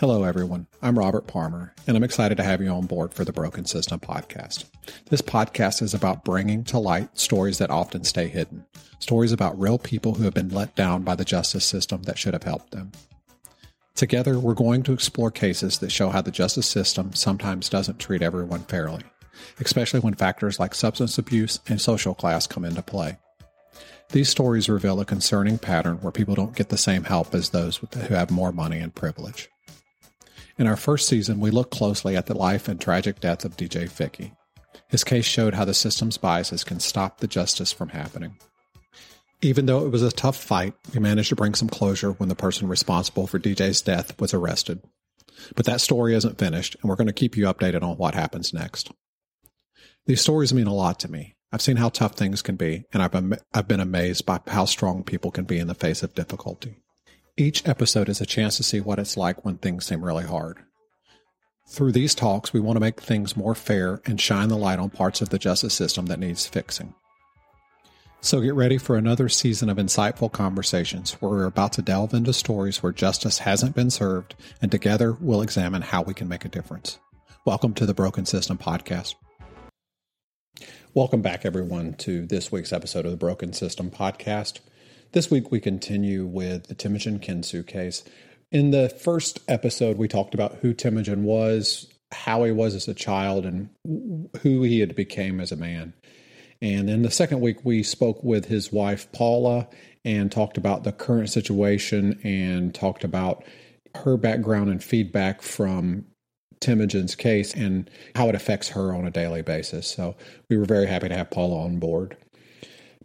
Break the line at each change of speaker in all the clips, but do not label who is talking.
Hello, everyone. I'm Robert Palmer, and I'm excited to have you on board for the Broken System podcast. This podcast is about bringing to light stories that often stay hidden, stories about real people who have been let down by the justice system that should have helped them. Together, we're going to explore cases that show how the justice system sometimes doesn't treat everyone fairly, especially when factors like substance abuse and social class come into play. These stories reveal a concerning pattern where people don't get the same help as those who have more money and privilege. In our first season, we looked closely at the life and tragic death of DJ Ficky. His case showed how the system's biases can stop the justice from happening. Even though it was a tough fight, we managed to bring some closure when the person responsible for DJ's death was arrested. But that story isn't finished, and we're going to keep you updated on what happens next. These stories mean a lot to me. I've seen how tough things can be, and I've been, I've been amazed by how strong people can be in the face of difficulty. Each episode is a chance to see what it's like when things seem really hard. Through these talks, we want to make things more fair and shine the light on parts of the justice system that needs fixing. So get ready for another season of insightful conversations where we're about to delve into stories where justice hasn't been served, and together we'll examine how we can make a difference. Welcome to the Broken System Podcast. Welcome back, everyone, to this week's episode of the Broken System Podcast. This week, we continue with the Temujin Kensu case. In the first episode, we talked about who Temujin was, how he was as a child, and who he had became as a man. And in the second week, we spoke with his wife, Paula, and talked about the current situation and talked about her background and feedback from Temujin's case and how it affects her on a daily basis. So we were very happy to have Paula on board.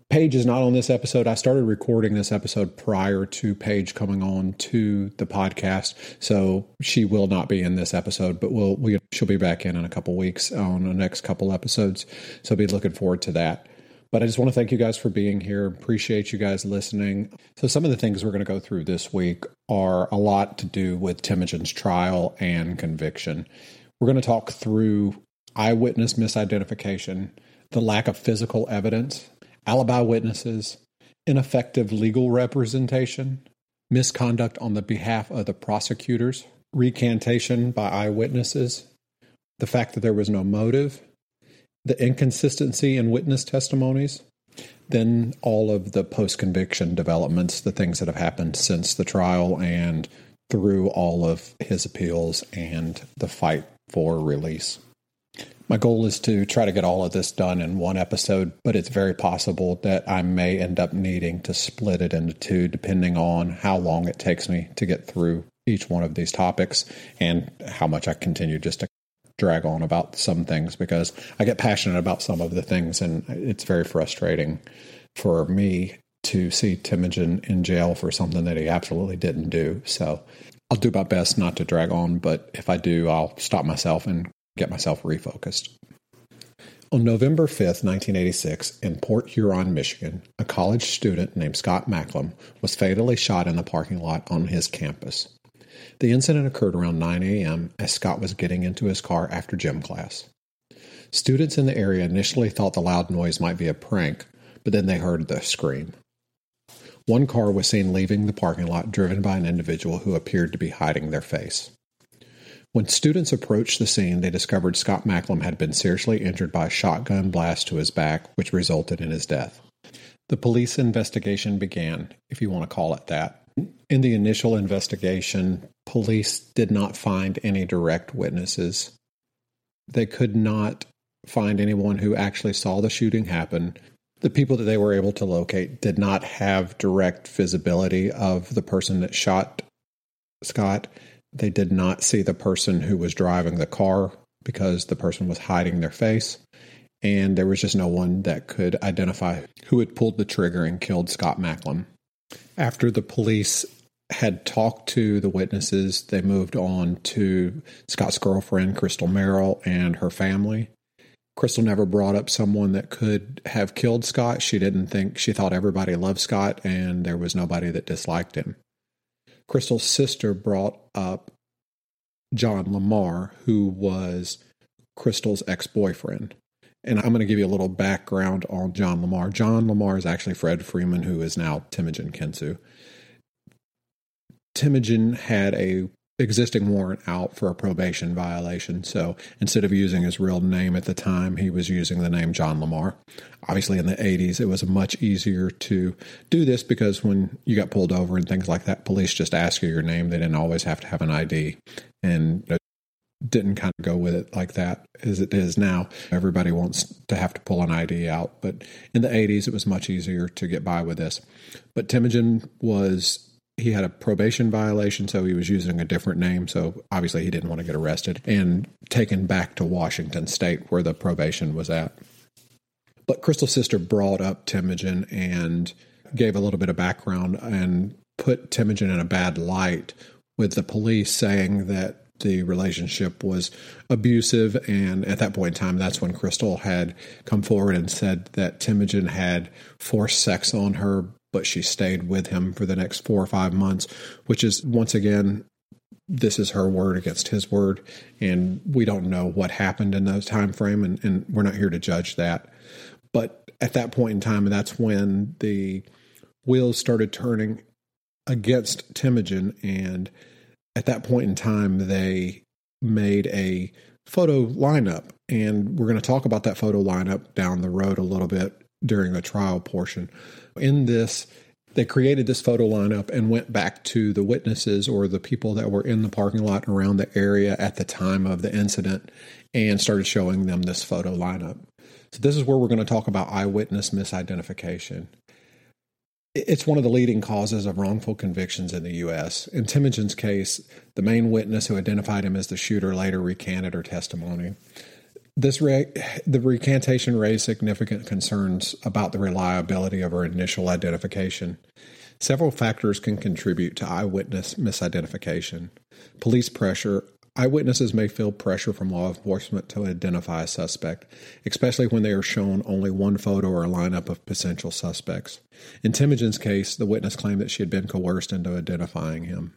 Paige is not on this episode. I started recording this episode prior to Paige coming on to the podcast, so she will not be in this episode. But we'll we she'll be back in in a couple weeks on the next couple episodes. So be looking forward to that. But I just want to thank you guys for being here. Appreciate you guys listening. So some of the things we're going to go through this week are a lot to do with Temujin's trial and conviction. We're going to talk through eyewitness misidentification, the lack of physical evidence alibi witnesses, ineffective legal representation, misconduct on the behalf of the prosecutors, recantation by eyewitnesses, the fact that there was no motive, the inconsistency in witness testimonies, then all of the post conviction developments, the things that have happened since the trial and through all of his appeals and the fight for release. My goal is to try to get all of this done in one episode, but it's very possible that I may end up needing to split it into two depending on how long it takes me to get through each one of these topics and how much I continue just to drag on about some things because I get passionate about some of the things and it's very frustrating for me to see Temujin in jail for something that he absolutely didn't do. So I'll do my best not to drag on, but if I do, I'll stop myself and get myself refocused. On November 5th, 1986, in Port Huron, Michigan, a college student named Scott Macklem was fatally shot in the parking lot on his campus. The incident occurred around 9 a.m. as Scott was getting into his car after gym class. Students in the area initially thought the loud noise might be a prank, but then they heard the scream. One car was seen leaving the parking lot driven by an individual who appeared to be hiding their face. When students approached the scene, they discovered Scott Macklem had been seriously injured by a shotgun blast to his back, which resulted in his death. The police investigation began, if you want to call it that. In the initial investigation, police did not find any direct witnesses. They could not find anyone who actually saw the shooting happen. The people that they were able to locate did not have direct visibility of the person that shot Scott. They did not see the person who was driving the car because the person was hiding their face. And there was just no one that could identify who had pulled the trigger and killed Scott Macklem. After the police had talked to the witnesses, they moved on to Scott's girlfriend, Crystal Merrill, and her family. Crystal never brought up someone that could have killed Scott. She didn't think, she thought everybody loved Scott and there was nobody that disliked him. Crystal's sister brought up John Lamar, who was Crystal's ex boyfriend. And I'm going to give you a little background on John Lamar. John Lamar is actually Fred Freeman, who is now Temujin Kensu. Temujin had a existing warrant out for a probation violation. So instead of using his real name at the time, he was using the name John Lamar. Obviously, in the 80s, it was much easier to do this because when you got pulled over and things like that, police just ask you your name. They didn't always have to have an ID. And didn't kind of go with it like that as it is now. Everybody wants to have to pull an ID out, but in the 80s, it was much easier to get by with this. But Temujin was he had a probation violation, so he was using a different name. So obviously, he didn't want to get arrested and taken back to Washington State, where the probation was at. But Crystal's sister brought up Temujin and gave a little bit of background and put Temujin in a bad light with the police, saying that the relationship was abusive. And at that point in time, that's when Crystal had come forward and said that Temujin had forced sex on her but she stayed with him for the next four or five months, which is once again, this is her word against his word, and we don't know what happened in those time frame, and, and we're not here to judge that. But at that point in time, that's when the wheels started turning against Temujin, and at that point in time, they made a photo lineup, and we're going to talk about that photo lineup down the road a little bit during the trial portion. In this, they created this photo lineup and went back to the witnesses or the people that were in the parking lot around the area at the time of the incident and started showing them this photo lineup. So, this is where we're going to talk about eyewitness misidentification. It's one of the leading causes of wrongful convictions in the U.S. In Temujin's case, the main witness who identified him as the shooter later recanted her testimony. This re- the recantation raised significant concerns about the reliability of her initial identification. Several factors can contribute to eyewitness misidentification. Police pressure. Eyewitnesses may feel pressure from law enforcement to identify a suspect, especially when they are shown only one photo or a lineup of potential suspects. In Temujin's case, the witness claimed that she had been coerced into identifying him.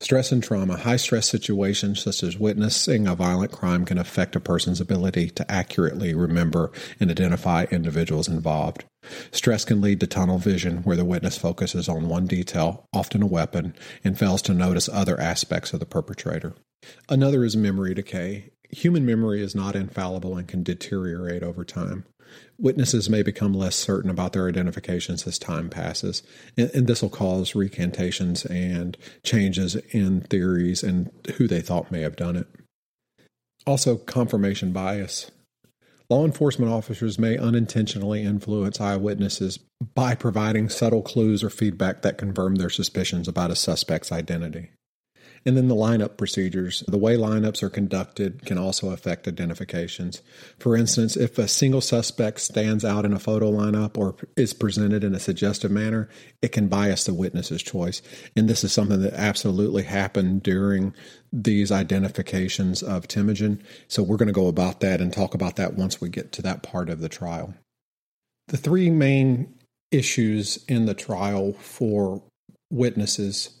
Stress and trauma. High stress situations, such as witnessing a violent crime, can affect a person's ability to accurately remember and identify individuals involved. Stress can lead to tunnel vision, where the witness focuses on one detail, often a weapon, and fails to notice other aspects of the perpetrator. Another is memory decay. Human memory is not infallible and can deteriorate over time. Witnesses may become less certain about their identifications as time passes, and, and this will cause recantations and changes in theories and who they thought may have done it. Also, confirmation bias. Law enforcement officers may unintentionally influence eyewitnesses by providing subtle clues or feedback that confirm their suspicions about a suspect's identity. And then the lineup procedures. The way lineups are conducted can also affect identifications. For instance, if a single suspect stands out in a photo lineup or is presented in a suggestive manner, it can bias the witness's choice. And this is something that absolutely happened during these identifications of Temujin. So we're going to go about that and talk about that once we get to that part of the trial. The three main issues in the trial for witnesses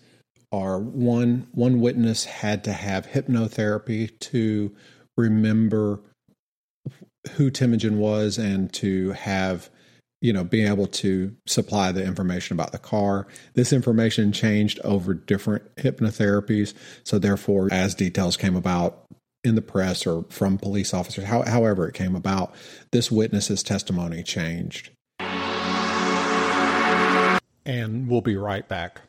are one one witness had to have hypnotherapy to remember who Temujin was and to have you know be able to supply the information about the car. This information changed over different hypnotherapies. So therefore as details came about in the press or from police officers how, however it came about this witness's testimony changed. And we'll be right back.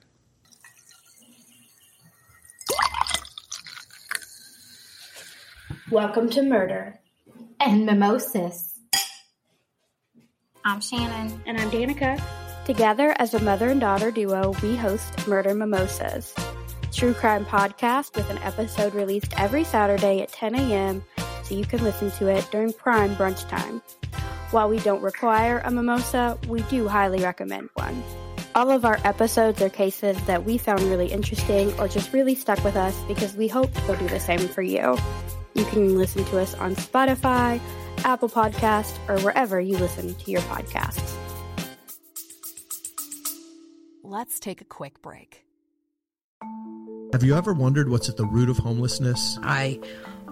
Welcome to Murder
and Mimosas.
I'm Shannon.
And I'm Danica.
Together as a mother and daughter duo, we host Murder Mimosas, true crime podcast with an episode released every Saturday at 10 a.m. so you can listen to it during prime brunch time. While we don't require a mimosa, we do highly recommend one. All of our episodes are cases that we found really interesting or just really stuck with us because we hope they'll do the same for you. You can listen to us on Spotify, Apple Podcast, or wherever you listen to your podcasts.
Let's take a quick break.
Have you ever wondered what's at the root of homelessness?
I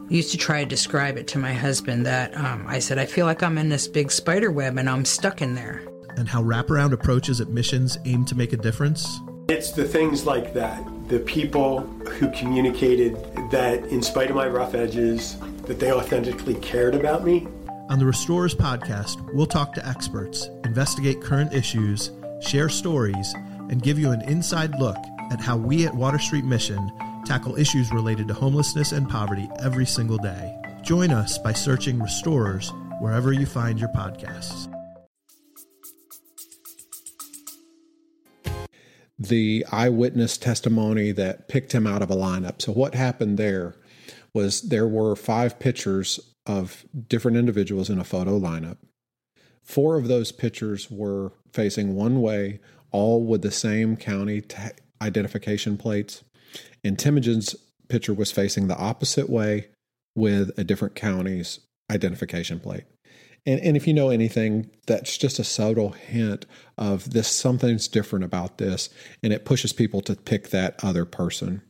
used to try to describe it to my husband that um, I said, I feel like I'm in this big spider web and I'm stuck in there
and how wraparound approaches at missions aim to make a difference?
It's the things like that, the people who communicated that in spite of my rough edges, that they authentically cared about me.
On the Restorers podcast, we'll talk to experts, investigate current issues, share stories, and give you an inside look at how we at Water Street Mission tackle issues related to homelessness and poverty every single day. Join us by searching Restorers wherever you find your podcasts.
The eyewitness testimony that picked him out of a lineup. So, what happened there was there were five pictures of different individuals in a photo lineup. Four of those pictures were facing one way, all with the same county t- identification plates. And Temujin's picture was facing the opposite way with a different county's identification plate. And, and if you know anything, that's just a subtle hint of this something's different about this, and it pushes people to pick that other person.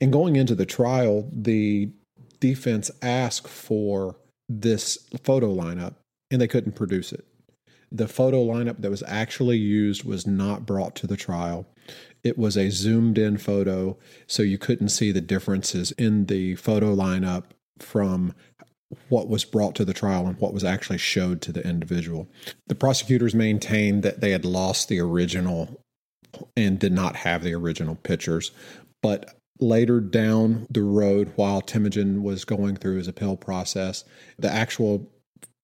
And going into the trial, the defense asked for this photo lineup, and they couldn't produce it. The photo lineup that was actually used was not brought to the trial. It was a zoomed in photo, so you couldn't see the differences in the photo lineup from what was brought to the trial and what was actually showed to the individual. The prosecutors maintained that they had lost the original and did not have the original pictures. But later down the road, while Temujin was going through his appeal process, the actual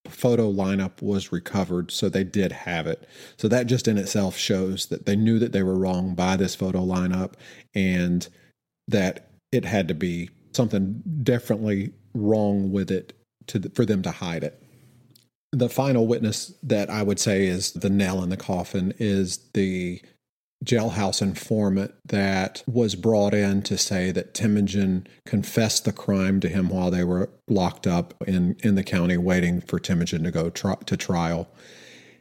photo lineup was recovered, so they did have it. So that just in itself shows that they knew that they were wrong by this photo lineup and that it had to be something definitely wrong with it to for them to hide it. The final witness that I would say is the nail in the coffin is the jailhouse informant that was brought in to say that Temujin confessed the crime to him while they were locked up in, in the county waiting for Temujin to go tri- to trial.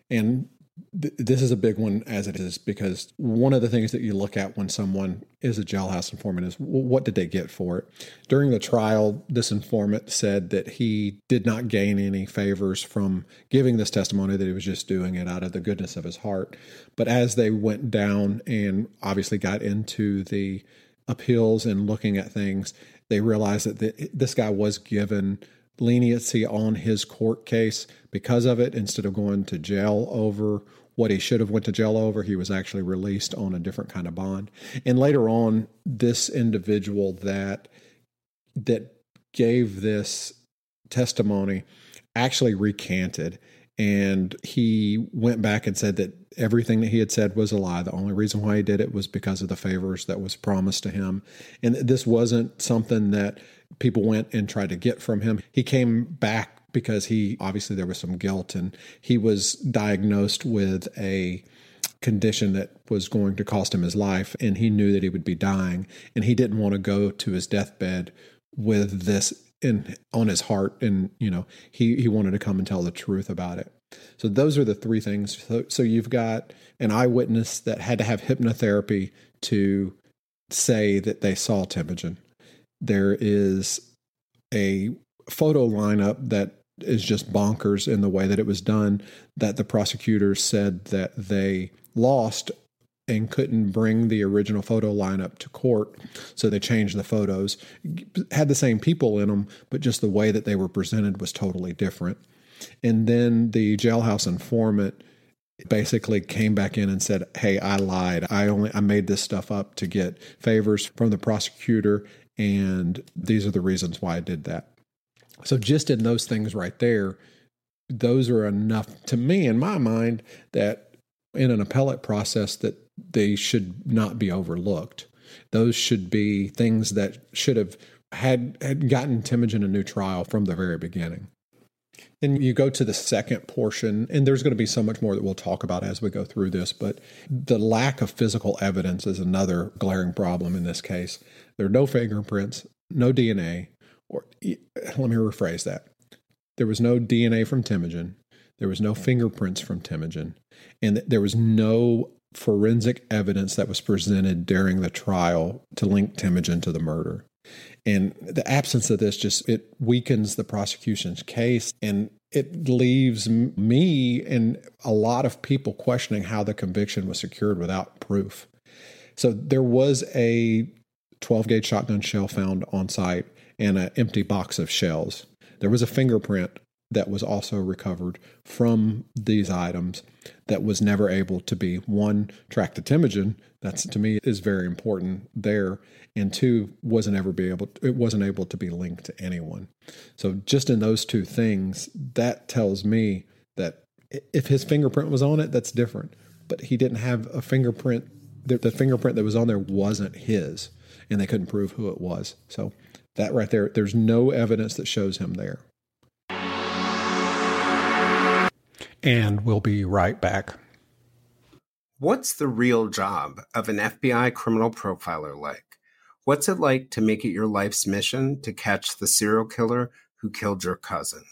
And this is a big one as it is because one of the things that you look at when someone is a jailhouse informant is what did they get for it? During the trial this informant said that he did not gain any favors from giving this testimony that he was just doing it out of the goodness of his heart. But as they went down and obviously got into the appeals and looking at things they realized that the, this guy was given leniency on his court case because of it. Instead of going to jail over what he should have went to jail over he was actually released on a different kind of bond. And later on this individual that that gave this testimony actually recanted. And he went back and said that everything that he had said was a lie. The only reason why he did it was because of the favors that was promised to him. And this wasn't something that people went and tried to get from him. He came back because he obviously there was some guilt and he was diagnosed with a condition that was going to cost him his life and he knew that he would be dying and he didn't want to go to his deathbed with this in on his heart and you know he he wanted to come and tell the truth about it so those are the three things. So, so you've got an eyewitness that had to have hypnotherapy to say that they saw Temujin there is a photo lineup that is just bonkers in the way that it was done that the prosecutors said that they lost and couldn't bring the original photo lineup to court. So they changed the photos. Had the same people in them but just the way that they were presented was totally different and then the jailhouse informant basically came back in and said, "Hey, I lied. I only I made this stuff up to get favors from the prosecutor and these are the reasons why I did that." So just in those things right there, those are enough to me in my mind that in an appellate process that they should not be overlooked. Those should be things that should have had had gotten Temujin a new trial from the very beginning. Then you go to the second portion, and there's going to be so much more that we'll talk about as we go through this, but the lack of physical evidence is another glaring problem in this case. There are no fingerprints, no DNA, or let me rephrase that. There was no DNA from Temujin, there was no fingerprints from Temujin, and there was no forensic evidence that was presented during the trial to link Temujin to the murder. And the absence of this just it weakens the prosecution's case and it leaves me and a lot of people questioning how the conviction was secured without proof. So there was a 12 gauge shotgun shell found on site and an empty box of shells. There was a fingerprint that was also recovered from these items that was never able to be one tracked. That's to me is very important there, and two wasn't ever be able. To, it wasn't able to be linked to anyone. So just in those two things, that tells me that if his fingerprint was on it, that's different. But he didn't have a fingerprint. The, the fingerprint that was on there wasn't his, and they couldn't prove who it was. So that right there, there's no evidence that shows him there. And we'll be right back.
What's the real job of an FBI criminal profiler like? What's it like to make it your life's mission to catch the serial killer who killed your cousin?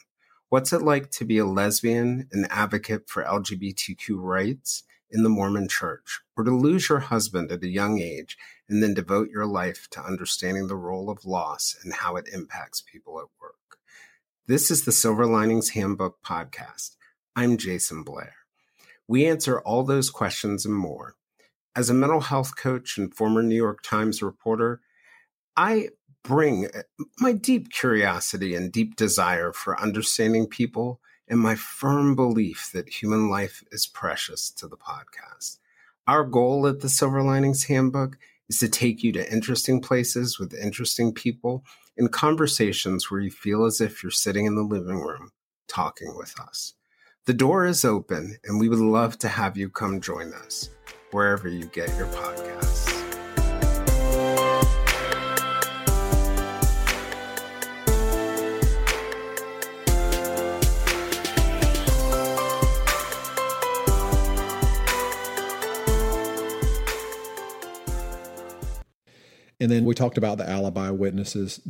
What's it like to be a lesbian, an advocate for LGBTQ rights in the Mormon church, or to lose your husband at a young age and then devote your life to understanding the role of loss and how it impacts people at work? This is the Silver Linings Handbook podcast I'm Jason Blair. We answer all those questions and more. As a mental health coach and former New York Times reporter, I bring uh, my deep curiosity and deep desire for understanding people and my firm belief that human life is precious to the podcast. Our goal at the Silver Linings Handbook is to take you to interesting places with interesting people in conversations where you feel as if you're sitting in the living room talking with us. The door is open, and we would love to have you come join us wherever you get your podcasts.
And then we talked about the alibi witnesses.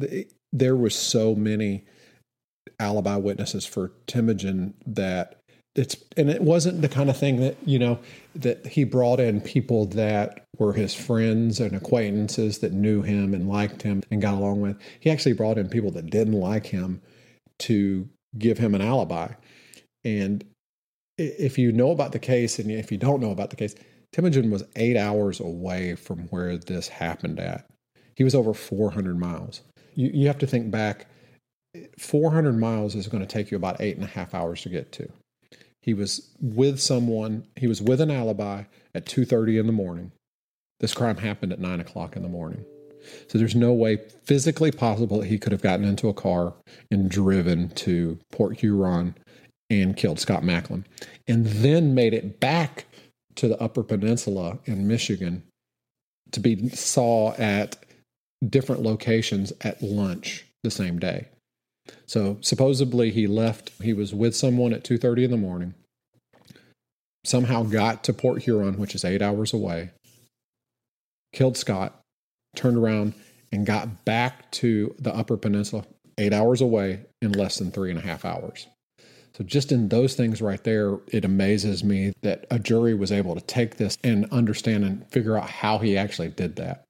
There were so many alibi witnesses for Temujin that it's and it wasn't the kind of thing that you know that he brought in people that were his friends and acquaintances that knew him and liked him and got along with. He actually brought in people that didn't like him to give him an alibi. And if you know about the case and if you don't know about the case Temujin was eight hours away from where this happened at. He was over 400 miles. You, you have to think back. 400 miles is going to take you about eight and a half hours to get to he was with someone. He was with an alibi at two thirty in the morning. This crime happened at nine o'clock in the morning. So there's no way physically possible that he could have gotten into a car and driven to Port Huron and killed Scott Macklem, and then made it back to the Upper Peninsula in Michigan to be saw at different locations at lunch the same day. So supposedly he left. He was with someone at two thirty in the morning. Somehow got to Port Huron, which is eight hours away. Killed Scott, turned around and got back to the Upper Peninsula, eight hours away in less than three and a half hours. So, just in those things right there, it amazes me that a jury was able to take this and understand and figure out how he actually did that.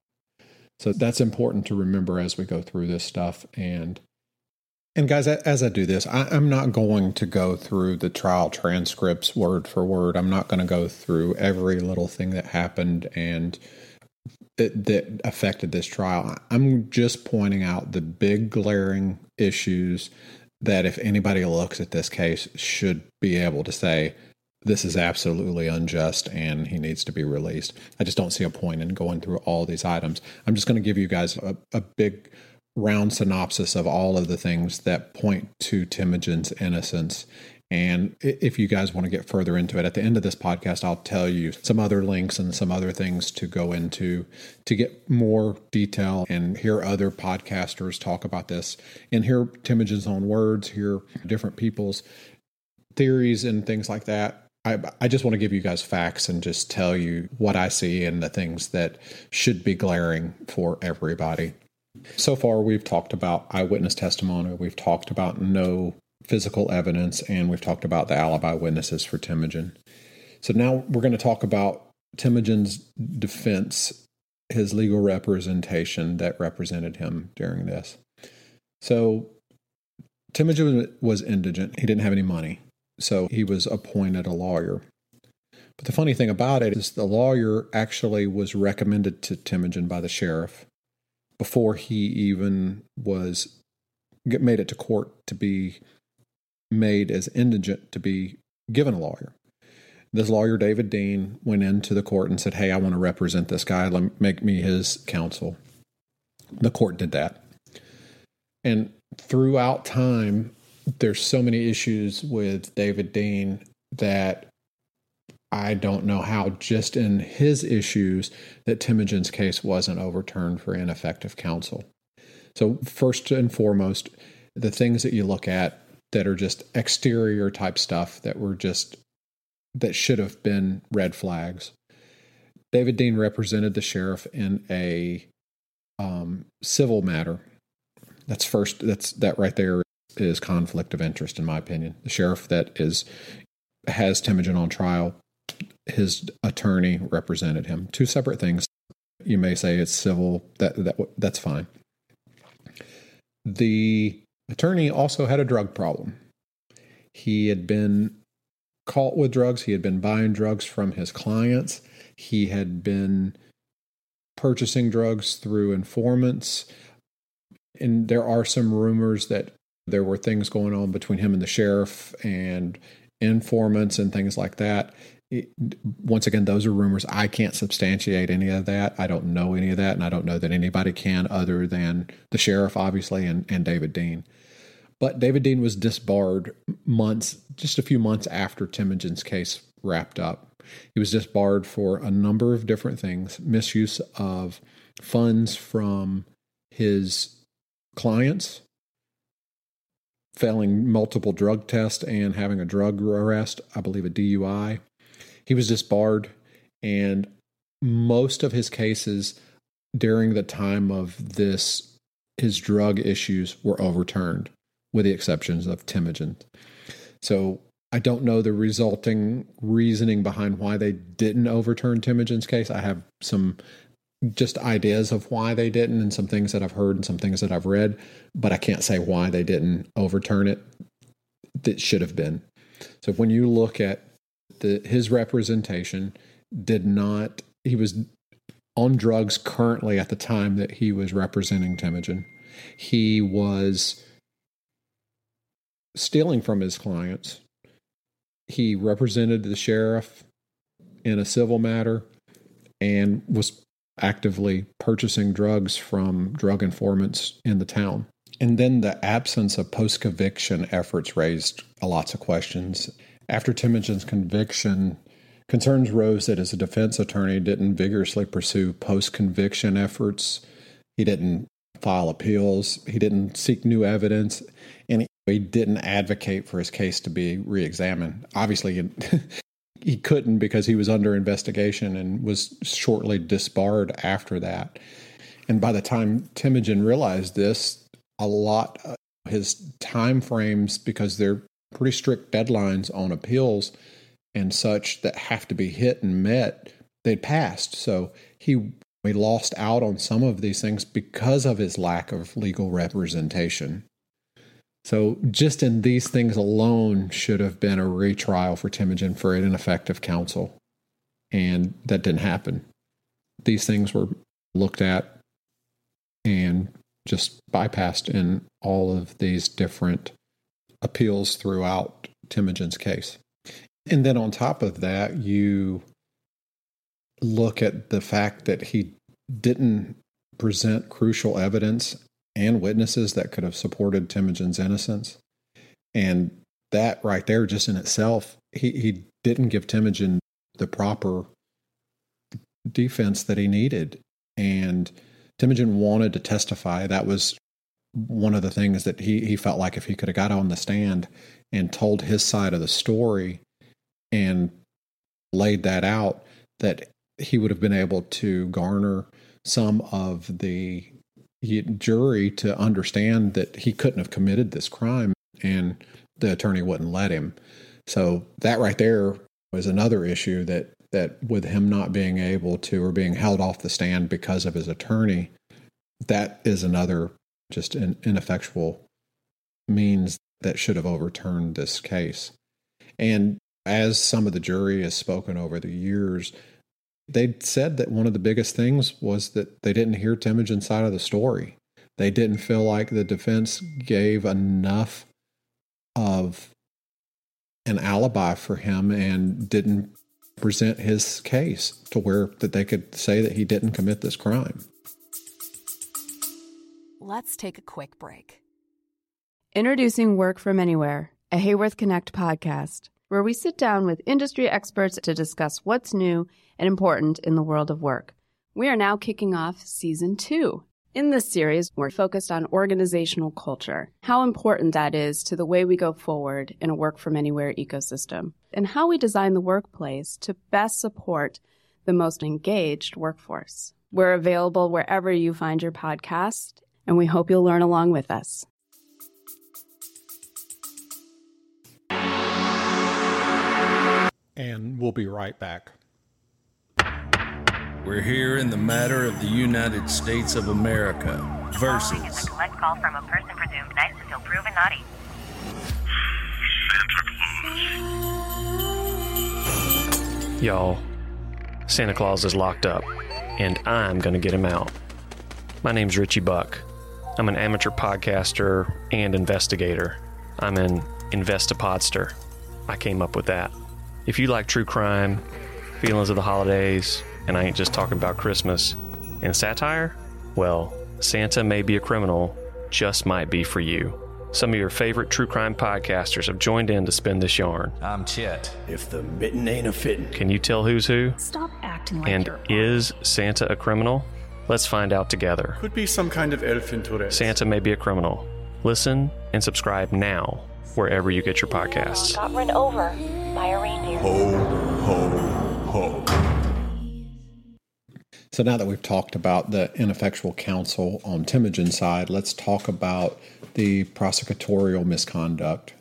So, that's important to remember as we go through this stuff. And and guys, as I do this, I, am not going to go through the trial transcripts word for word. I'm not going to go through every little thing that happened and that, that affected this trial. I'm just pointing out the big glaring issues that if anybody looks at this case should be able to say this is absolutely unjust and he needs to be released. I just don't see a point in going through all these items. I'm just going to give you guys a, a big round synopsis of all of the things that point to Temujin's innocence. And if you guys want to get further into it, at the end of this podcast, I'll tell you some other links and some other things to go into to get more detail and hear other podcasters talk about this and hear Temujin's own words, hear different people's theories and things like that. I, I just want to give you guys facts and just tell you what I see and the things that should be glaring for everybody. So far, we've talked about eyewitness testimony, we've talked about no physical evidence, and we've talked about the alibi witnesses for Temujin. So now we're going to talk about Temujin's defense, his legal representation that represented him during this. So Temujin was indigent, he didn't have any money, so he was appointed a lawyer. But the funny thing about it is the lawyer actually was recommended to Temujin by the sheriff before he even was made it to court to be made as indigent to be given a lawyer. This lawyer, David Dean, went into the court and said, Hey, I want to represent this guy. Let make me his counsel. The court did that. And throughout time, there's so many issues with David Dean that I don't know how, just in his issues, that Temujin's case wasn't overturned for ineffective counsel. So, first and foremost, the things that you look at that are just exterior type stuff that were just, that should have been red flags. David Dean represented the sheriff in a um, civil matter. That's first, that's that right there is conflict of interest, in my opinion. The sheriff that is has Temujin on trial his attorney represented him. Two separate things. You may say it's civil. That that that's fine. The attorney also had a drug problem. He had been caught with drugs. He had been buying drugs from his clients. He had been purchasing drugs through informants. And there are some rumors that there were things going on between him and the sheriff and informants and things like that once again, those are rumors. I can't substantiate any of that. I don't know any of that, and I don't know that anybody can other than the sheriff, obviously, and, and David Dean. But David Dean was disbarred months, just a few months after Temujin's case wrapped up. He was disbarred for a number of different things misuse of funds from his clients, failing multiple drug tests, and having a drug arrest, I believe a DUI he was disbarred, and most of his cases during the time of this, his drug issues were overturned, with the exceptions of Temujin. So I don't know the resulting reasoning behind why they didn't overturn Temujin's case. I have some just ideas of why they didn't and some things that I've heard and some things that I've read, but I can't say why they didn't overturn it. That should have been. So when you look at the, his representation did not, he was on drugs currently at the time that he was representing Temujin. He was stealing from his clients. He represented the sheriff in a civil matter and was actively purchasing drugs from drug informants in the town. And then the absence of post conviction efforts raised lots of questions. After Temujin's conviction, concerns rose that his defense attorney didn't vigorously pursue post conviction efforts. He didn't file appeals. He didn't seek new evidence. And he didn't advocate for his case to be re examined. Obviously, he couldn't because he was under investigation and was shortly disbarred after that. And by the time Temujin realized this, a lot of his time frames, because they're pretty strict deadlines on appeals and such that have to be hit and met, they'd passed. So he we lost out on some of these things because of his lack of legal representation. So just in these things alone should have been a retrial for Temujin for an ineffective counsel. And that didn't happen. These things were looked at and just bypassed in all of these different appeals throughout Temujin's case. And then on top of that, you look at the fact that he didn't present crucial evidence and witnesses that could have supported Temujin's innocence. And that right there, just in itself, he, he didn't give Temujin the proper defense that he needed. And Temujin wanted to testify. That was one of the things that he, he felt like if he could have got on the stand and told his side of the story and laid that out, that he would have been able to garner some of the jury to understand that he couldn't have committed this crime and the attorney wouldn't let him. So that right there was another issue that that with him not being able to or being held off the stand because of his attorney, that is another just an ineffectual means that should have overturned this case. And as some of the jury has spoken over the years, they said that one of the biggest things was that they didn't hear Temujin's side of the story. They didn't feel like the defense gave enough of an alibi for him and didn't present his case to where that they could say that he didn't commit this crime.
Let's take a quick break.
Introducing Work from Anywhere, a Haworth Connect podcast, where we sit down with industry experts to discuss what's new and important in the world of work. We are now kicking off season two. In this series, we're focused on organizational culture, how important that is to the way we go forward in a work from anywhere ecosystem, and how we design the workplace to best support the most engaged workforce. We're available wherever you find your podcast, and we hope you'll learn along with us.
And we'll be right back.
We're here in the matter of the United States of America versus.
Is a collect call from a person presumed nice until proven naughty. Santa Claus.
Y'all, Santa Claus is locked up, and I'm gonna get him out. My name's Richie Buck. I'm an amateur podcaster and investigator. I'm an Investipodster. I came up with that. If you like true crime, feelings of the holidays, and I ain't just talking about Christmas. And satire? Well, Santa May Be a Criminal just might be for you. Some of your favorite true crime podcasters have joined in to spin this yarn.
I'm Chet. If the mitten ain't a fitting.
Can you tell who's who?
Stop acting like
And
you're
is Santa a criminal? Let's find out together.
Could be some kind of elf in Tourette.
Santa may be a criminal. Listen and subscribe now wherever you get your podcasts.
Got run over by a reindeer.
Ho, ho, ho.
So now that we've talked about the ineffectual counsel on Temujin's side, let's talk about the prosecutorial misconduct.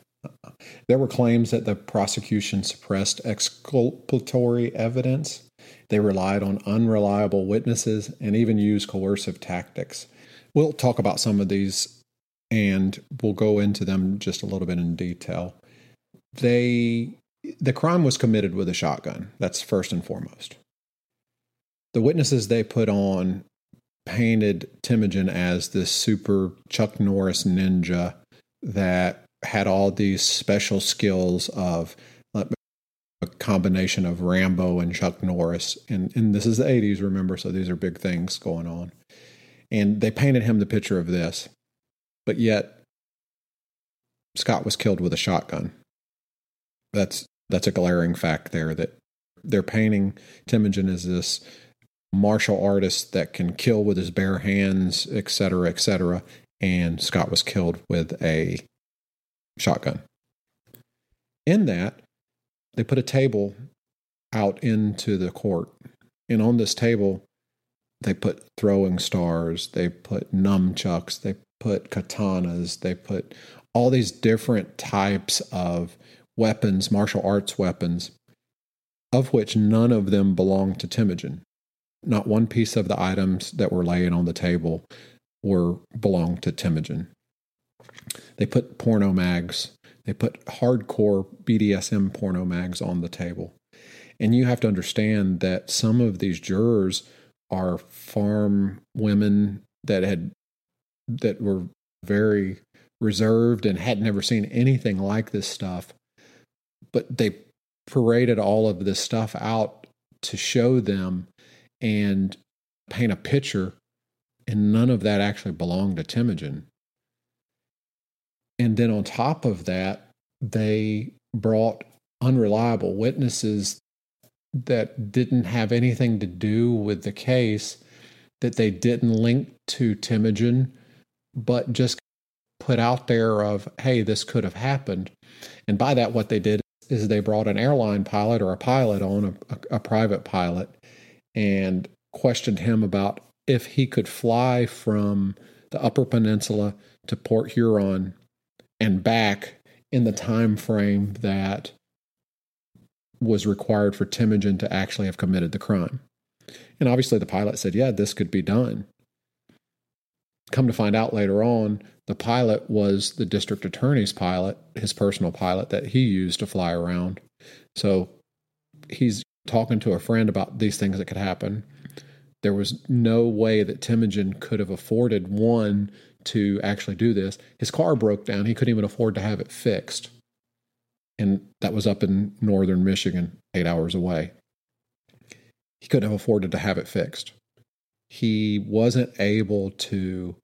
There were claims that the prosecution suppressed exculpatory evidence. They relied on unreliable witnesses and even used coercive tactics. We'll talk about some of these and we'll go into them just a little bit in detail. They the crime was committed with a shotgun. That's first and foremost the witnesses they put on painted Temujin as this super Chuck Norris ninja that had all these special skills of a combination of Rambo and Chuck Norris. And, and this is the 80s, remember, so these are big things going on. And they painted him the picture of this. But yet, Scott was killed with a shotgun. That's that's a glaring fact there that they're painting Temujin as this martial artist that can kill with his bare hands, etc., etc. And Scott was killed with a shotgun. In that, they put a table out into the court. And on this table, they put throwing stars, they put nunchucks, they put katanas, they put all these different types of weapons, martial arts weapons, of which none of them belonged to Temujin. Not one piece of the items that were laying on the table were belonged to Temujin. They put porno mags, they put hardcore BDSM porno mags on the table. And you have to understand that some of these jurors are farm women that had that were very reserved and had never seen anything like this stuff. But they paraded all of this stuff out to show them and paint a picture, and none of that actually belonged to Temujin. And then on top of that, they brought unreliable witnesses that didn't have anything to do with the case, that they didn't link to Temujin, but just put out there of, hey, this could have happened. And by that, what they did is they brought an airline pilot or a pilot on, a, a private pilot, and questioned him about if he could fly from the Upper Peninsula to Port Huron and back in the time frame that was required for Temujin to actually have committed the crime. And obviously, the pilot said, Yeah, this could be done. Come to find out later on, the pilot was the district attorney's pilot, his personal pilot that he used to fly around. So he's talking to a friend about these things that could happen. There was no way that Temujin could have afforded one to actually do this. His car broke down. He couldn't even afford to have it fixed. And that was up in northern Michigan, eight hours away. He couldn't have afforded to have it fixed. He wasn't able to,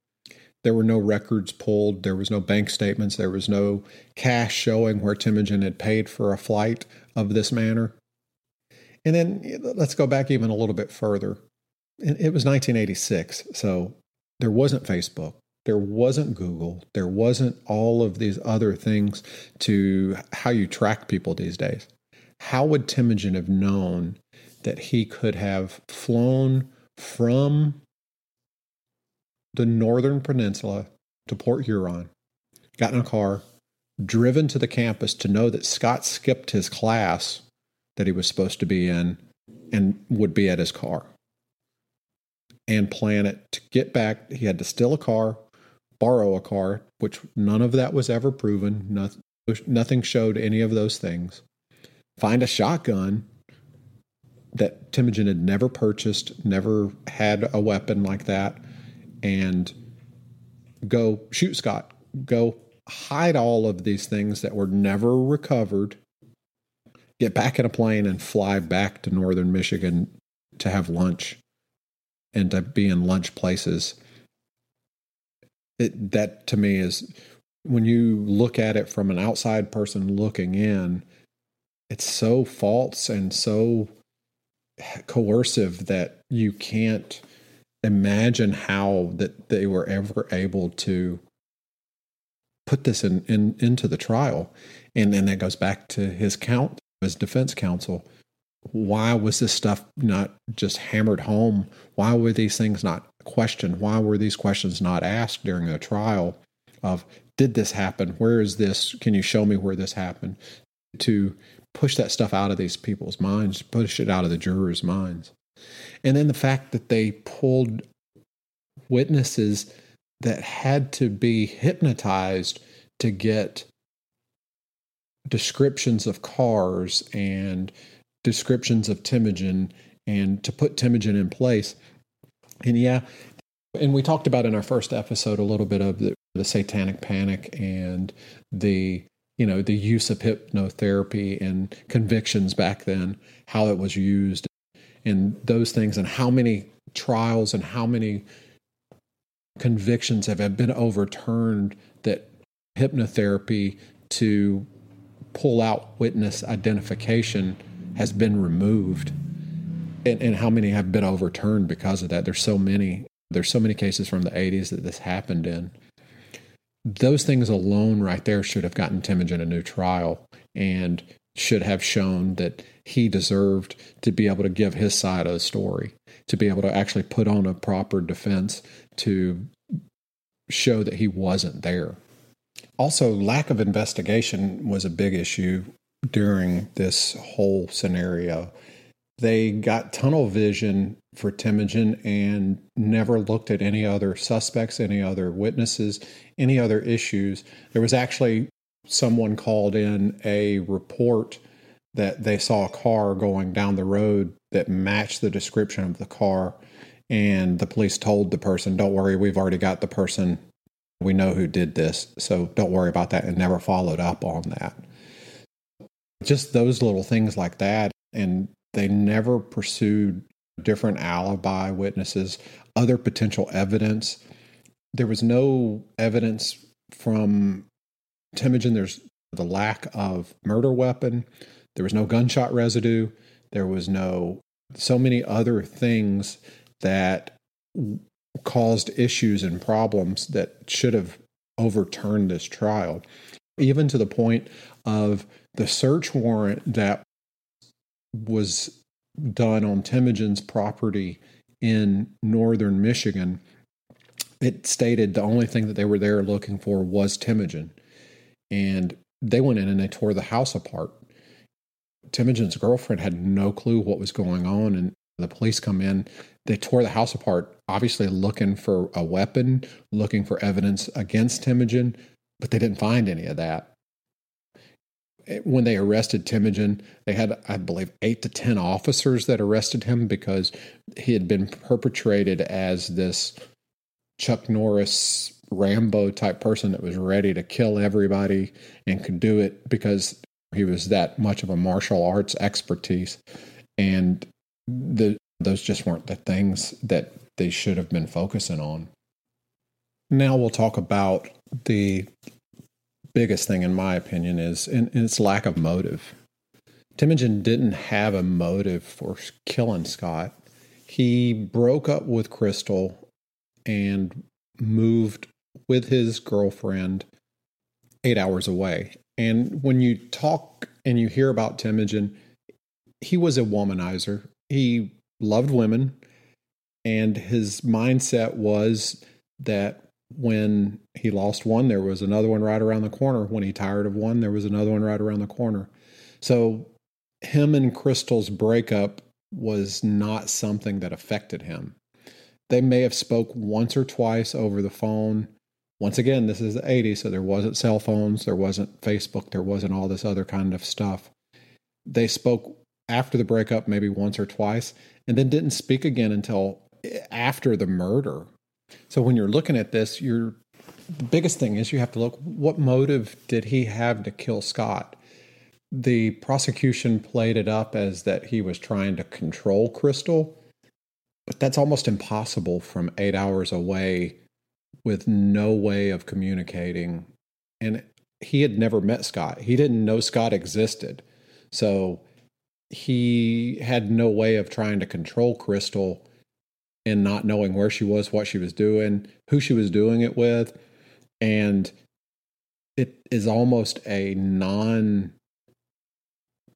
there were no records pulled. There was no bank statements. There was no cash showing where Temujin had paid for a flight of this manner. And then let's go back even a little bit further. It was 1986, so there wasn't Facebook, there wasn't Google, there wasn't all of these other things to how you track people these days. How would Temujin have known that he could have flown from the northern peninsula to Port Huron, got in a car, driven to the campus to know that Scott skipped his class that he was supposed to be in and would be at his car and plan it to get back. He had to steal a car, borrow a car, which none of that was ever proven. Nothing, nothing showed any of those things. Find a shotgun that Temujin had never purchased, never had a weapon like that, and go shoot Scott. Go hide all of these things that were never recovered. Get back in a plane and fly back to northern Michigan to have lunch and to be in lunch places. It, that to me is when you look at it from an outside person looking in, it's so false and so coercive that you can't imagine how that they were ever able to put this in, in into the trial. And then that goes back to his count his defense counsel why was this stuff not just hammered home? Why were these things not questioned? Why were these questions not asked during a trial of did this happen? Where is this? Can you show me where this happened? To push that stuff out of these people's minds, push it out of the jurors' minds. And then the fact that they pulled witnesses that had to be hypnotized to get descriptions of cars and descriptions of Temujin and to put Temujin in place. And yeah, and we talked about in our first episode a little bit of the, the satanic panic and the you know the use of hypnotherapy and convictions back then, how it was used, and those things, and how many trials and how many convictions have been overturned that hypnotherapy to pull out witness identification has been removed and, and how many have been overturned because of that. There's so many. There's so many cases from the 80s that this happened in. Those things alone, right there, should have gotten Temujin a new trial and should have shown that he deserved to be able to give his side of the story, to be able to actually put on a proper defense to show that he wasn't there. Also, lack of investigation was a big issue during this whole scenario. They got tunnel vision for Temujin and never looked at any other suspects, any other witnesses, any other issues. There was actually someone called in a report that they saw a car going down the road that matched the description of the car. And the police told the person, Don't worry, we've already got the person. We know who did this. So don't worry about that, and never followed up on that Just those little things like that. And they never pursued different alibi witnesses, other potential evidence. There was no evidence from Temujin. There's the lack of murder weapon. There was no gunshot residue. There was no so many other things that caused issues and problems that should have overturned this trial, even to the point of the search warrant that was done on Temujin's property in northern Michigan. It stated the only thing that they were there looking for was Temujin. And they went in and they tore the house apart. Temujin's girlfriend had no clue what was going on, and the police come in. They tore the house apart, obviously looking for a weapon, looking for evidence against Temujin, but they didn't find any of that. When they arrested Temujin, they had, I believe, eight to 10 officers that arrested him because he had been perpetrated as this Chuck Norris Rambo type person that was ready to kill everybody and could do it because he was that much of a martial arts expertise. And the those just weren't the things that they should have been focusing on. Now we'll talk about the biggest thing, in my opinion, is in, in its lack of motive. Temujin didn't have a motive for killing Scott. He broke up with Crystal and moved with his girlfriend eight hours away. And when you talk and you hear about Temujin, he was a womanizer he loved women and his mindset was that when he lost one there was another one right around the corner. When he tired of one there was another one right around the corner. So him and crystal's breakup was not something that affected him. They may have spoke once or twice over the phone. Once again this is the 80s so there wasn't cell phones there wasn't facebook there wasn't all this other kind of stuff. They spoke after the breakup, maybe once or twice, and then didn't speak again until after the murder. So when you're looking at this, you're the biggest thing is you have to look what motive did he have to kill Scott? The prosecution played it up as that he was trying to control Crystal, but that's almost impossible from eight hours away with no way of communicating. And he had never met Scott. He didn't know Scott existed. So he had no way of trying to control Crystal and not knowing where she was, what she was doing, who she was doing it with. And it is almost a non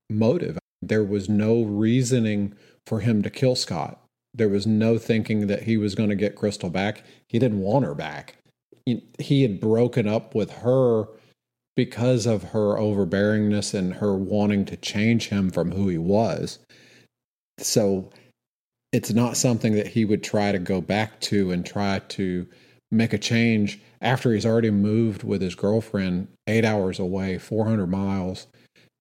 motive. There was no reasoning for him to kill Scott. There was no thinking that he was going to get Crystal back. He didn't want her back. He had broken up with her because of her overbearingness and her wanting to change him from who he was. So it's not something that he would try to go back to and try to make a change after he's already moved with his girlfriend eight hours away, 400 miles,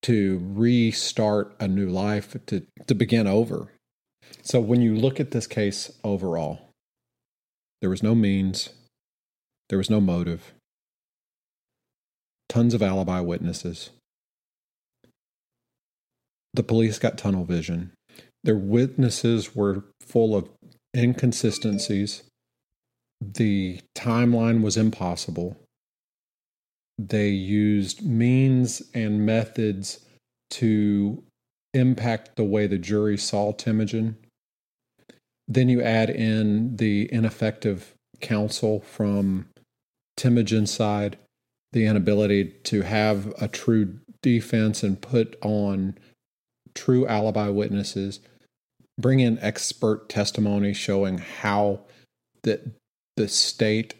to restart a new life, to, to begin over. So when you look at this case overall, there was no means, there was no motive, tons of alibi witnesses. The police got tunnel vision. Their witnesses were full of inconsistencies. The timeline was impossible. They used means and methods to impact the way the jury saw Temujin. Then you add in the ineffective counsel from Temujin's side the inability to have a true defense and put on true alibi witnesses, bring in expert testimony showing how that the state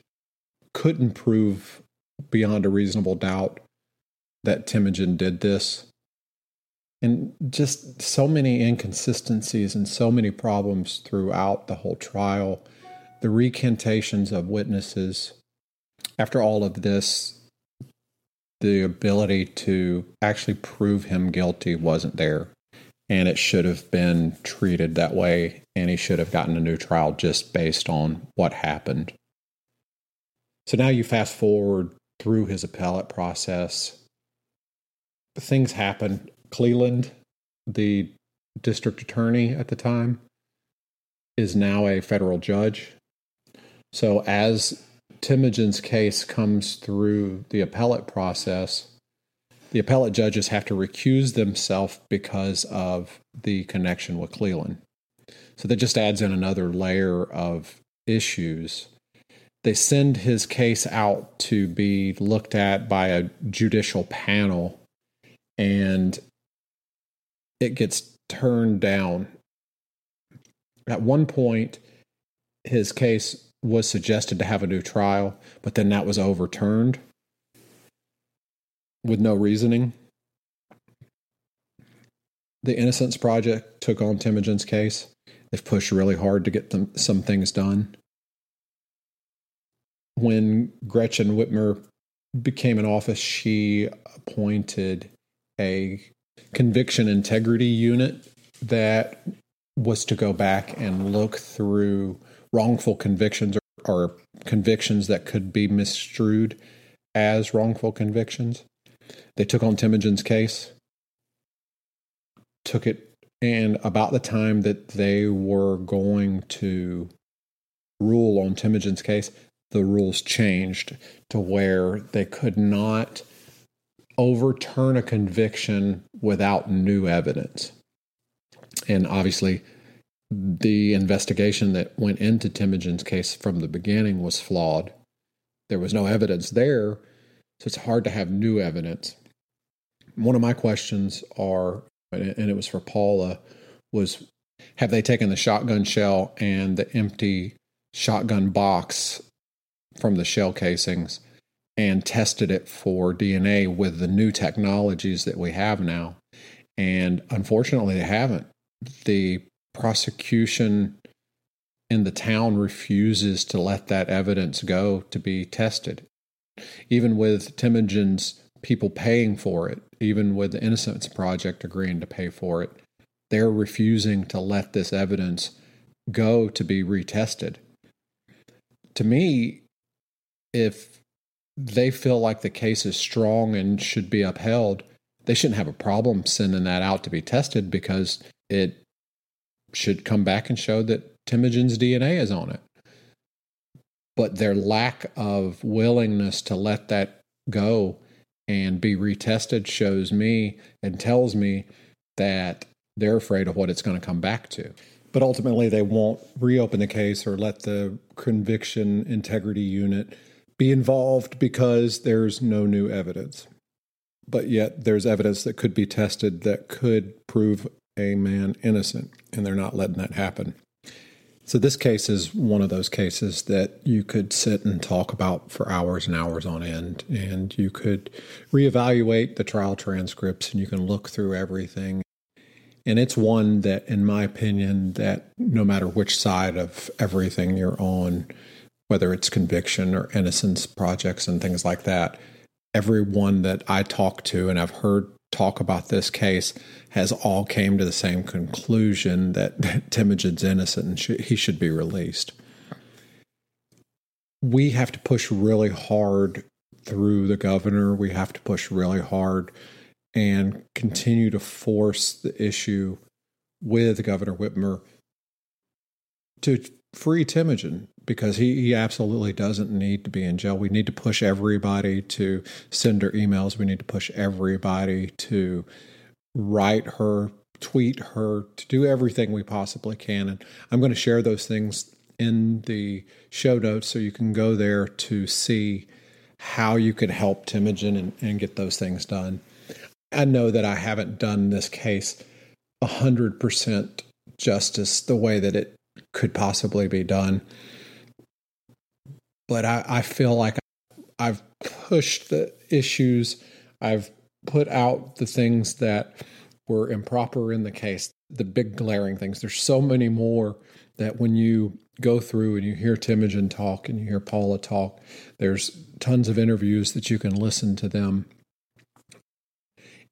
couldn't prove beyond a reasonable doubt that Temujin did this. And just so many inconsistencies and so many problems throughout the whole trial. The recantations of witnesses. After all of this, the ability to actually prove him guilty wasn't there. And it should have been treated that way. And he should have gotten a new trial just based on what happened. So now you fast forward through his appellate process. Things happen. Cleland, the district attorney at the time, is now a federal judge. So as Temujin's case comes through the appellate process, the appellate judges have to recuse themselves because of the connection with Cleland. So that just adds in another layer of issues. They send his case out to be looked at by a judicial panel, and it gets turned down. At one point, his case was suggested to have a new trial, but then that was overturned with no reasoning. The Innocence Project took on Temujin's case. They've pushed really hard to get them, some things done. When Gretchen Whitmer became in office, she appointed a conviction integrity unit that was to go back and look through wrongful convictions or, or convictions that could be misstrued as wrongful convictions. They took on Temujin's case, took it, and about the time that they were going to rule on Temujin's case, the rules changed to where they could not overturn a conviction without new evidence. And obviously, the investigation that went into Temujin's case from the beginning was flawed. There was no evidence there, so it's hard to have new evidence. One of my questions are, and it was for Paula, was have they taken the shotgun shell and the empty shotgun box from the shell casings and tested it for DNA with the new technologies that we have now? And unfortunately, they haven't. The prosecution in the town refuses to let that evidence go to be tested. Even with Temujin's people paying for it, even with the Innocence Project agreeing to pay for it, they're refusing to let this evidence go to be retested. To me, if they feel like the case is strong and should be upheld, they shouldn't have a problem sending that out to be tested because it should come back and show that Temujin's DNA is on it. But their lack of willingness to let that go and be retested shows me and tells me that they're afraid of what it's going to come back to. But ultimately, they won't reopen the case or let the conviction integrity unit be involved because there's no new evidence. But yet, there's evidence that could be tested that could prove a man innocent, and they're not letting that happen. So, this case is one of those cases that you could sit and talk about for hours and hours on end, and you could reevaluate the trial transcripts and you can look through everything. And it's one that, in my opinion, that no matter which side of everything you're on, whether it's conviction or innocence projects and things like that, everyone that I talk to and I've heard talk about this case has all came to the same conclusion that, that Temujin's innocent and sh- he should be released. We have to push really hard through the governor. We have to push really hard and continue to force the issue with Governor Whitmer to free Temujin because he, he absolutely doesn't need to be in jail. We need to push everybody to send her emails. We need to push everybody to write her, tweet her, to do everything we possibly can. And I'm going to share those things in the show notes so you can go there to see how you could help Temujin and, and get those things done. I know that I haven't done this case 100% justice the way that it could possibly be done but I, I feel like I've pushed the issues. I've put out the things that were improper in the case, the big glaring things. There's so many more that when you go through and you hear Temujin talk and you hear Paula talk, there's tons of interviews that you can listen to them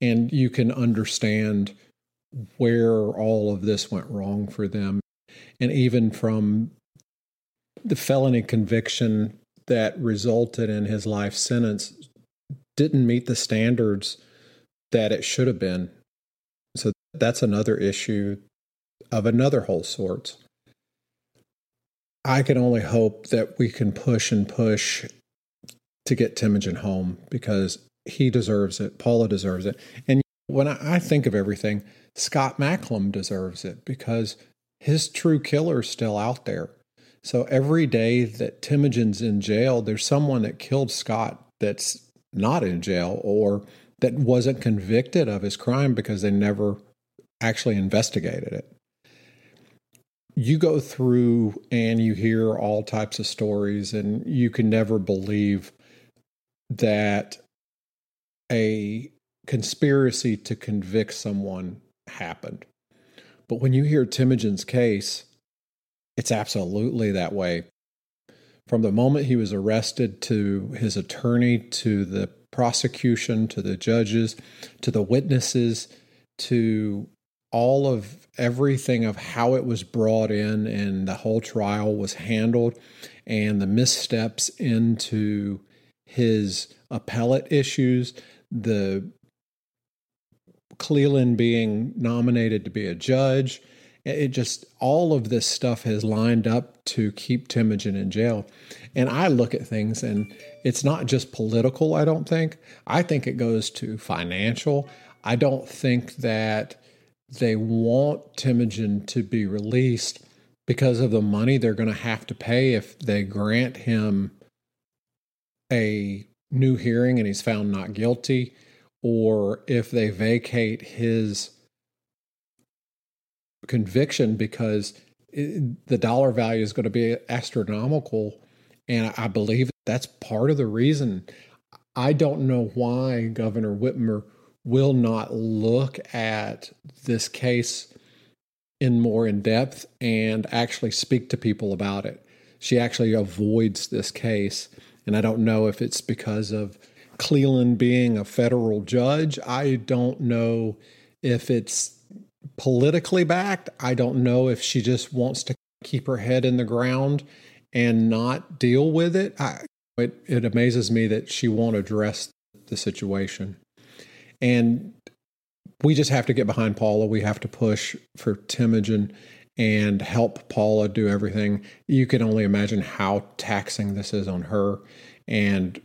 and you can understand where all of this went wrong for them. And even from the felony conviction that resulted in his life sentence didn't meet the standards that it should have been. So that's another issue of another whole sort. I can only hope that we can push and push to get Temujin home because he deserves it. Paula deserves it. And when I think of everything, Scott Macklem deserves it because his true killer is still out there. So every day that Temujin's in jail, there's someone that killed Scott that's not in jail or that wasn't convicted of his crime because they never actually investigated it. You go through and you hear all types of stories, and you can never believe that a conspiracy to convict someone happened. But when you hear Temujin's case, it's absolutely that way. From the moment he was arrested to his attorney, to the prosecution, to the judges, to the witnesses, to all of everything of how it was brought in and the whole trial was handled and the missteps into his appellate issues, the Cleland being nominated to be a judge. It just, all of this stuff has lined up to keep Temujin in jail. And I look at things and it's not just political, I don't think. I think it goes to financial. I don't think that they want Temujin to be released because of the money they're going to have to pay if they grant him a new hearing and he's found not guilty or if they vacate his conviction because it, the dollar value is going to be astronomical. And I believe that's part of the reason. I don't know why Governor Whitmer will not look at this case in more in depth and actually speak to people about it. She actually avoids this case. And I don't know if it's because of Cleland being a federal judge. I don't know if it's politically backed. I don't know if she just wants to keep her head in the ground and not deal with it. I, it, it amazes me that she won't address the situation. And we just have to get behind Paula. We have to push for Temujin and help Paula do everything. You can only imagine how taxing this is on her. And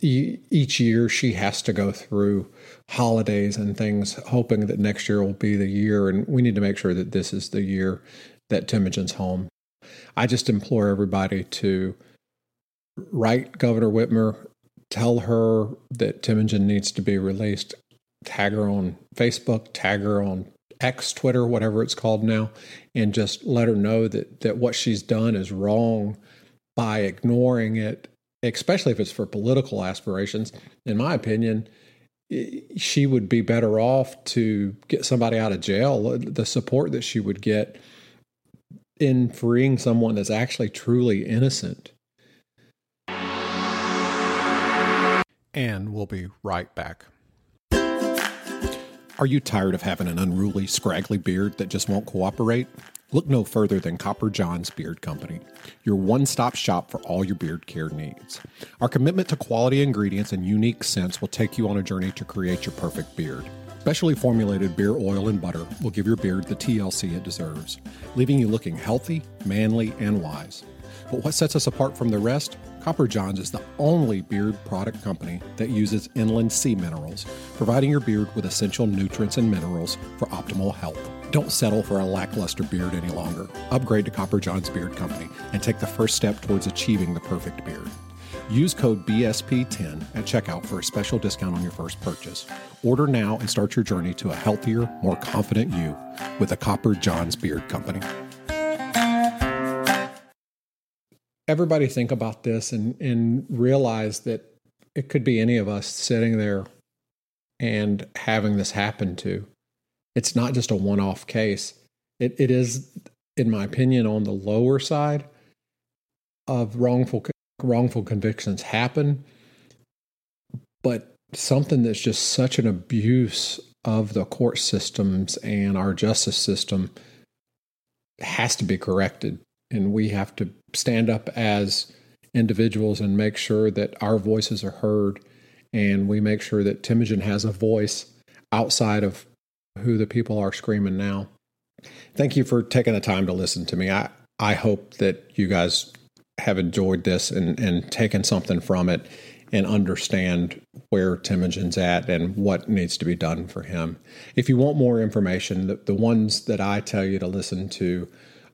each year she has to go through holidays and things, hoping that next year will be the year. And we need to make sure that this is the year that Temujin's home. I just implore everybody to write Governor Whitmer, tell her that Temujin needs to be released, tag her on Facebook, tag her on X, Twitter, whatever it's called now, and just let her know that that what she's done is wrong by ignoring it especially if it's for political aspirations, in my opinion, she would be better off to get somebody out of jail. The support that she would get in freeing someone that's actually truly innocent. And we'll be right back. Are you tired of having an unruly, scraggly beard that just won't cooperate? Look no further than Copper John's Beard Company, your one stop shop for all your beard care needs. Our commitment to quality ingredients and unique scents will take you on a journey to create your perfect beard. Specially formulated beer oil and butter will give your beard the TLC it deserves, leaving you looking healthy, manly, and wise. But what sets us apart from the rest? Copper Johns is the only beard product company that uses inland sea minerals, providing your beard with essential nutrients and minerals for optimal health. Don't settle for a lackluster beard any longer. Upgrade to Copper John's Beard Company and take the first step towards achieving the perfect beard. Use code BSP10 at checkout for a special discount on your first purchase. Order now and start your journey to a healthier, more confident you with the Copper John's Beard Company. Everybody think about this and, and realize that it could be any of us sitting there and having this happen to. It's not just a one off case. It, it is, in my opinion, on the lower side of wrongful wrongful convictions happen, but something that's just such an abuse of the court systems and our justice system has to be corrected. And we have to stand up as individuals and make sure that our voices are heard and we make sure that Temujin has a voice outside of who the people are screaming now. Thank you for taking the time to listen to me. I, I hope that you guys have enjoyed this and, and taken something from it and understand where Temujin's at and what needs to be done for him. If you want more information, the, the ones that I tell you to listen to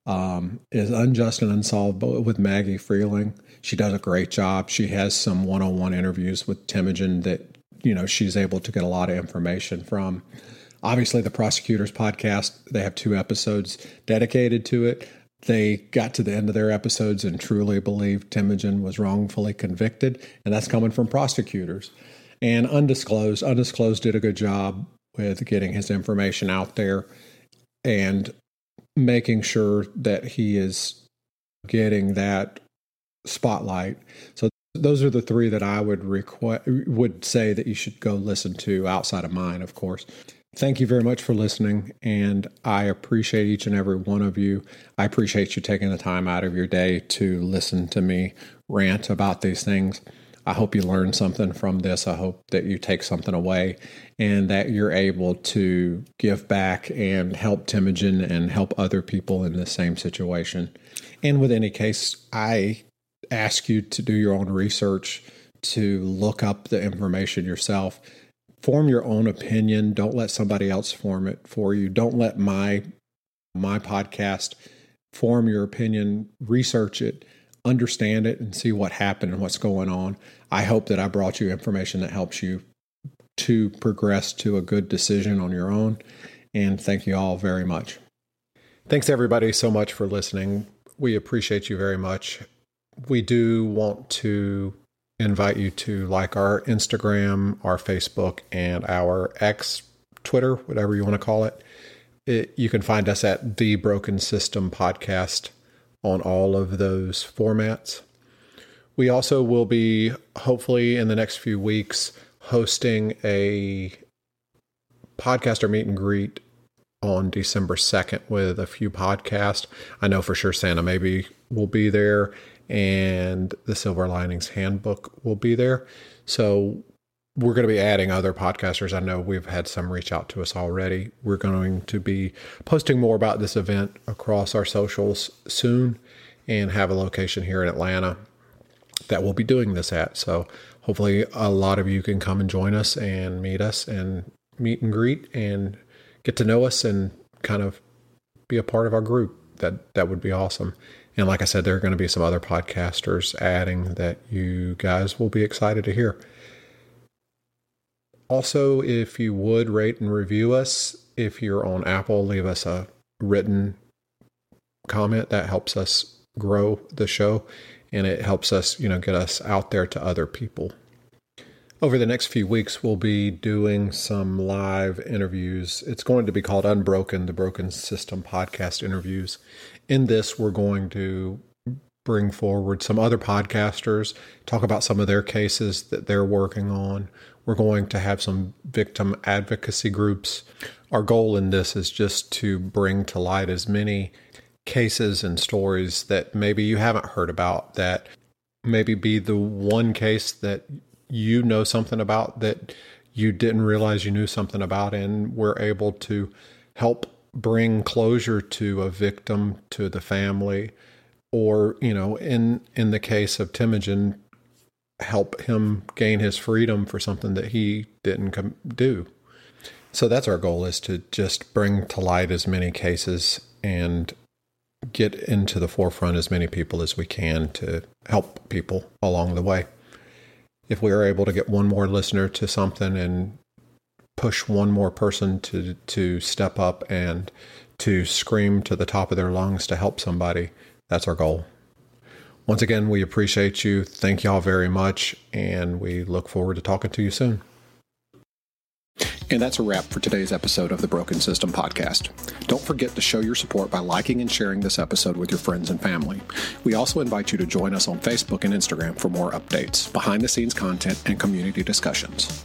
um, is Unjust and Unsolved with Maggie Freleng. She does a great job. She has some one on one interviews with Temujin that, you know, she's able to get a lot of information from. Obviously, the Prosecutors podcast, they have two episodes dedicated to it they got to the end of their episodes and truly believed Temujin was wrongfully convicted, and that's coming from prosecutors. And undisclosed, undisclosed did a good job with getting his information out there and making sure that he is getting that spotlight. So those are the three that I would request would say that you should go listen to outside of mine, of course. Thank you very much for listening, and I appreciate each and every one of you. I appreciate you taking the time out of your day to listen to me rant about these things. I hope you learn something from this. I hope that you take something away and that you're able to give back and help Temujin and help other people in the same situation. And with any case, I ask you to do your own research, to look up the information yourself form your own opinion. Don't let somebody else form it for you. Don't let my my podcast form your opinion. Research it, understand it, and see what happened and what's going on. I hope that I brought you information that helps you to progress to a good decision on your own. And thank you all very much. Thanks everybody so much for listening. We appreciate you very much. We do want to invite you to like our Instagram, our Facebook, and our X, Twitter, whatever you want to call it. it. You can find us at The Broken System Podcast on all of those formats. We also will be, hopefully, in the next few weeks, hosting a podcaster meet and greet on December 2nd with a few podcasts. I know for sure Santa maybe will be there and the Silver Linings Handbook will be there. So we're going to be adding other podcasters. I know we've had some reach out to us already. We're going to be posting more about this event across our socials soon and have a location here in Atlanta that we'll be doing this at. So hopefully a lot of you can come and join us and meet us and meet and greet and get to know us and kind of be a part of our group. That that would be awesome. And like I said, there are going to be some other podcasters adding that you guys will be excited to hear. Also, if you would rate and review us, if you're on Apple, leave us a written comment. That helps us grow the show and it helps us, you know, get us out there to other people. Over the next few weeks, we'll be doing some live interviews. It's going to be called Unbroken, the Broken System podcast interviews in this, we're going to bring forward some other podcasters, talk about some of their cases that they're working on. We're going to have some victim advocacy groups. Our goal in this is just to bring to light as many cases and stories that maybe you haven't heard about, that maybe be the one case that you know something about that you didn't realize you knew something about, and we're able to help bring closure to a victim, to the family, or, you know, in, in the case of Temujin, help him gain his freedom for something that he didn't com- do. So that's our goal is to just bring to light as many cases and get into the forefront as many people as we can to help people along the way. If we are able to get one more listener to something and push one more person to to step up and to scream to the top of their lungs to help somebody. That's our goal. Once again, we appreciate you. Thank y'all very much, and we look forward to talking to you soon.
And that's a wrap for today's episode of the Broken System Podcast. Don't forget to show your support by liking and sharing this episode with your friends and family. We also invite you to join us on Facebook and Instagram for more updates, behind the scenes content, and community discussions.